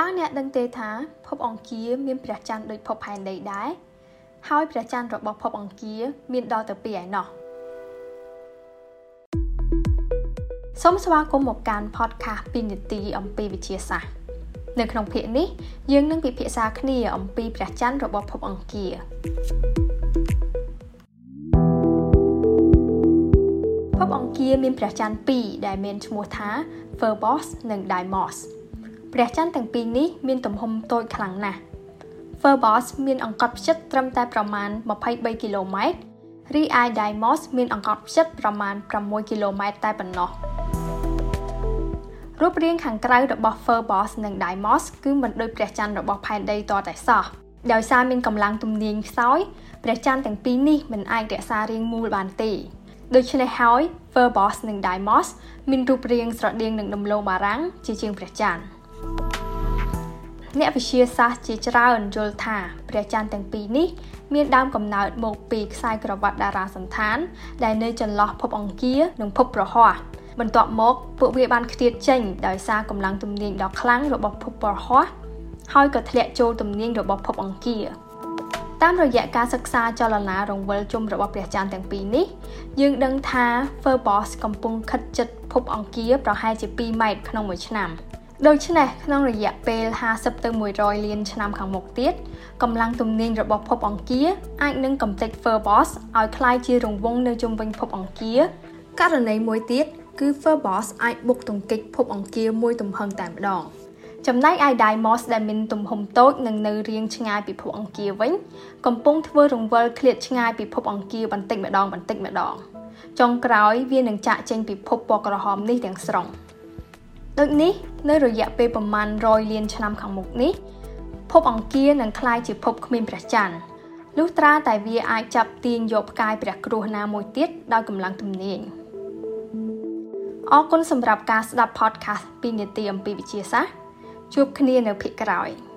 តើអ្នកដឹងទេថាភពអង្គារមានព្រះច័ន្ទដូចភពផែនដីដែរហើយព្រះច័ន្ទរបស់ភពអង្គារមានដល់ទៅពីឯណោះសូមស្វាគមន៍មកកាន់ podcast 2នាទីអំពីវិទ្យាសាស្ត្រនៅក្នុងភាគនេះយើងនឹងពិភាក្សាគ្នាអំពីព្រះច័ន្ទរបស់ភពអង្គារភពអង្គារមានព្រះច័ន្ទ2ដែលមានឈ្មោះថា Phobos និង Deimos ព្រះច័ន្ទទាំងពីរនេះមានទំហំតូចខ្លាំងណាស់ Phobos មានអង្កត់ផ្ចិតត្រឹមតែប្រមាណ23គីឡូម៉ែត្ររីឯ Deimos មានអង្កត់ផ្ចិតប្រមាណ6គីឡូម៉ែត្រតែប៉ុណ្ណោះរូបរាងខាងក្រៅរបស់ Phobos និង Deimos គឺមិនដូចព្រះច័ន្ទរបស់ផែនដីតតែសោះដោយសារមានកម្លាំងទំនាញខ្សោយព្រះច័ន្ទទាំងពីរនេះមិនអាចរក្សារាងមូលបានទេដូច្នេះហើយ Phobos និង Deimos មានរូបរាងស្រដៀងនឹងដំឡូងបារាំងជាជាងព្រះច័ន្ទ អ្នកវិទ្យាសាស្ត្រជាច្រើនយល់ថាព្រះច័ន្ទទាំងពីរនេះមានដើមកំណើតមកពីខ្សែក្រវ៉ាត់តារាសន្តាន ដែលនៅចន្លោះភពអង្គារនិងភពប្រហ័សបន្ទាប់មកពួកវាបានខ្ទាតចេញដោយសារកម្លាំងទំនាញដ៏ខ្លាំងរបស់ភពប្រហ័សហើយក៏ធ្លាក់ចូលទំនាញរបស់ភពអង្គារតាមរយៈការសិក្សាចលនារង្វិលជុំរបស់ព្រះច័ន្ទទាំងពីរនេះយើងដឹងថា Phobos កំពុងខិតជិតភពអង្គារប្រហែលជា2ម៉ែត្រក្នុងមួយឆ្នាំ។ ដូច្នេះក្នុងរយៈពេល50ទៅ100លានឆ្នាំខាងមុខទៀតកម្លាំងទំនាញរបស់ភពអង្គារអាចនឹងកំទេច Phobos ឲ្យคล้ายជារង្វង់នៅជុំវិញភពអង្គារករណីមួយទៀតគឺ Phobos អាចបុកទង្គិចភពអង្គារមួយទំហឹងតែម្ដងចំណែកឯ Deimos ដែលមានទំហំតូចនិងនៅរាងឆ្ងាយពីភពអង្គារវិញកំពុងធ្វើរង្វិលឃ្លាតឆ្ងាយពីភពអង្គារបន្តិចម្ដងបន្តិចម្ដងចុងក្រោយវានឹងចាក់ចេញពីភពពណ៌ក្រហមនេះទាំងស្រុង។ ដូចនេះនៅរយៈពេលប្រមាណ100លានឆ្នាំខាងមុខនេះភពអង្គារនឹងក្លាយជាភពគ្មានព្រះច័ន្ទលុះត្រាតែវាអាចចាប់ទាញយកផ្កាយព្រះគ្រោះណាមួយទៀតដោយកម្លាំងទំនាញអរគុណសម្រាប់ការស្ដាប់ podcast 2នាទីអំពីវិទ្យាសាស្ត្រជួបគ្នានៅភាគក្រោយ។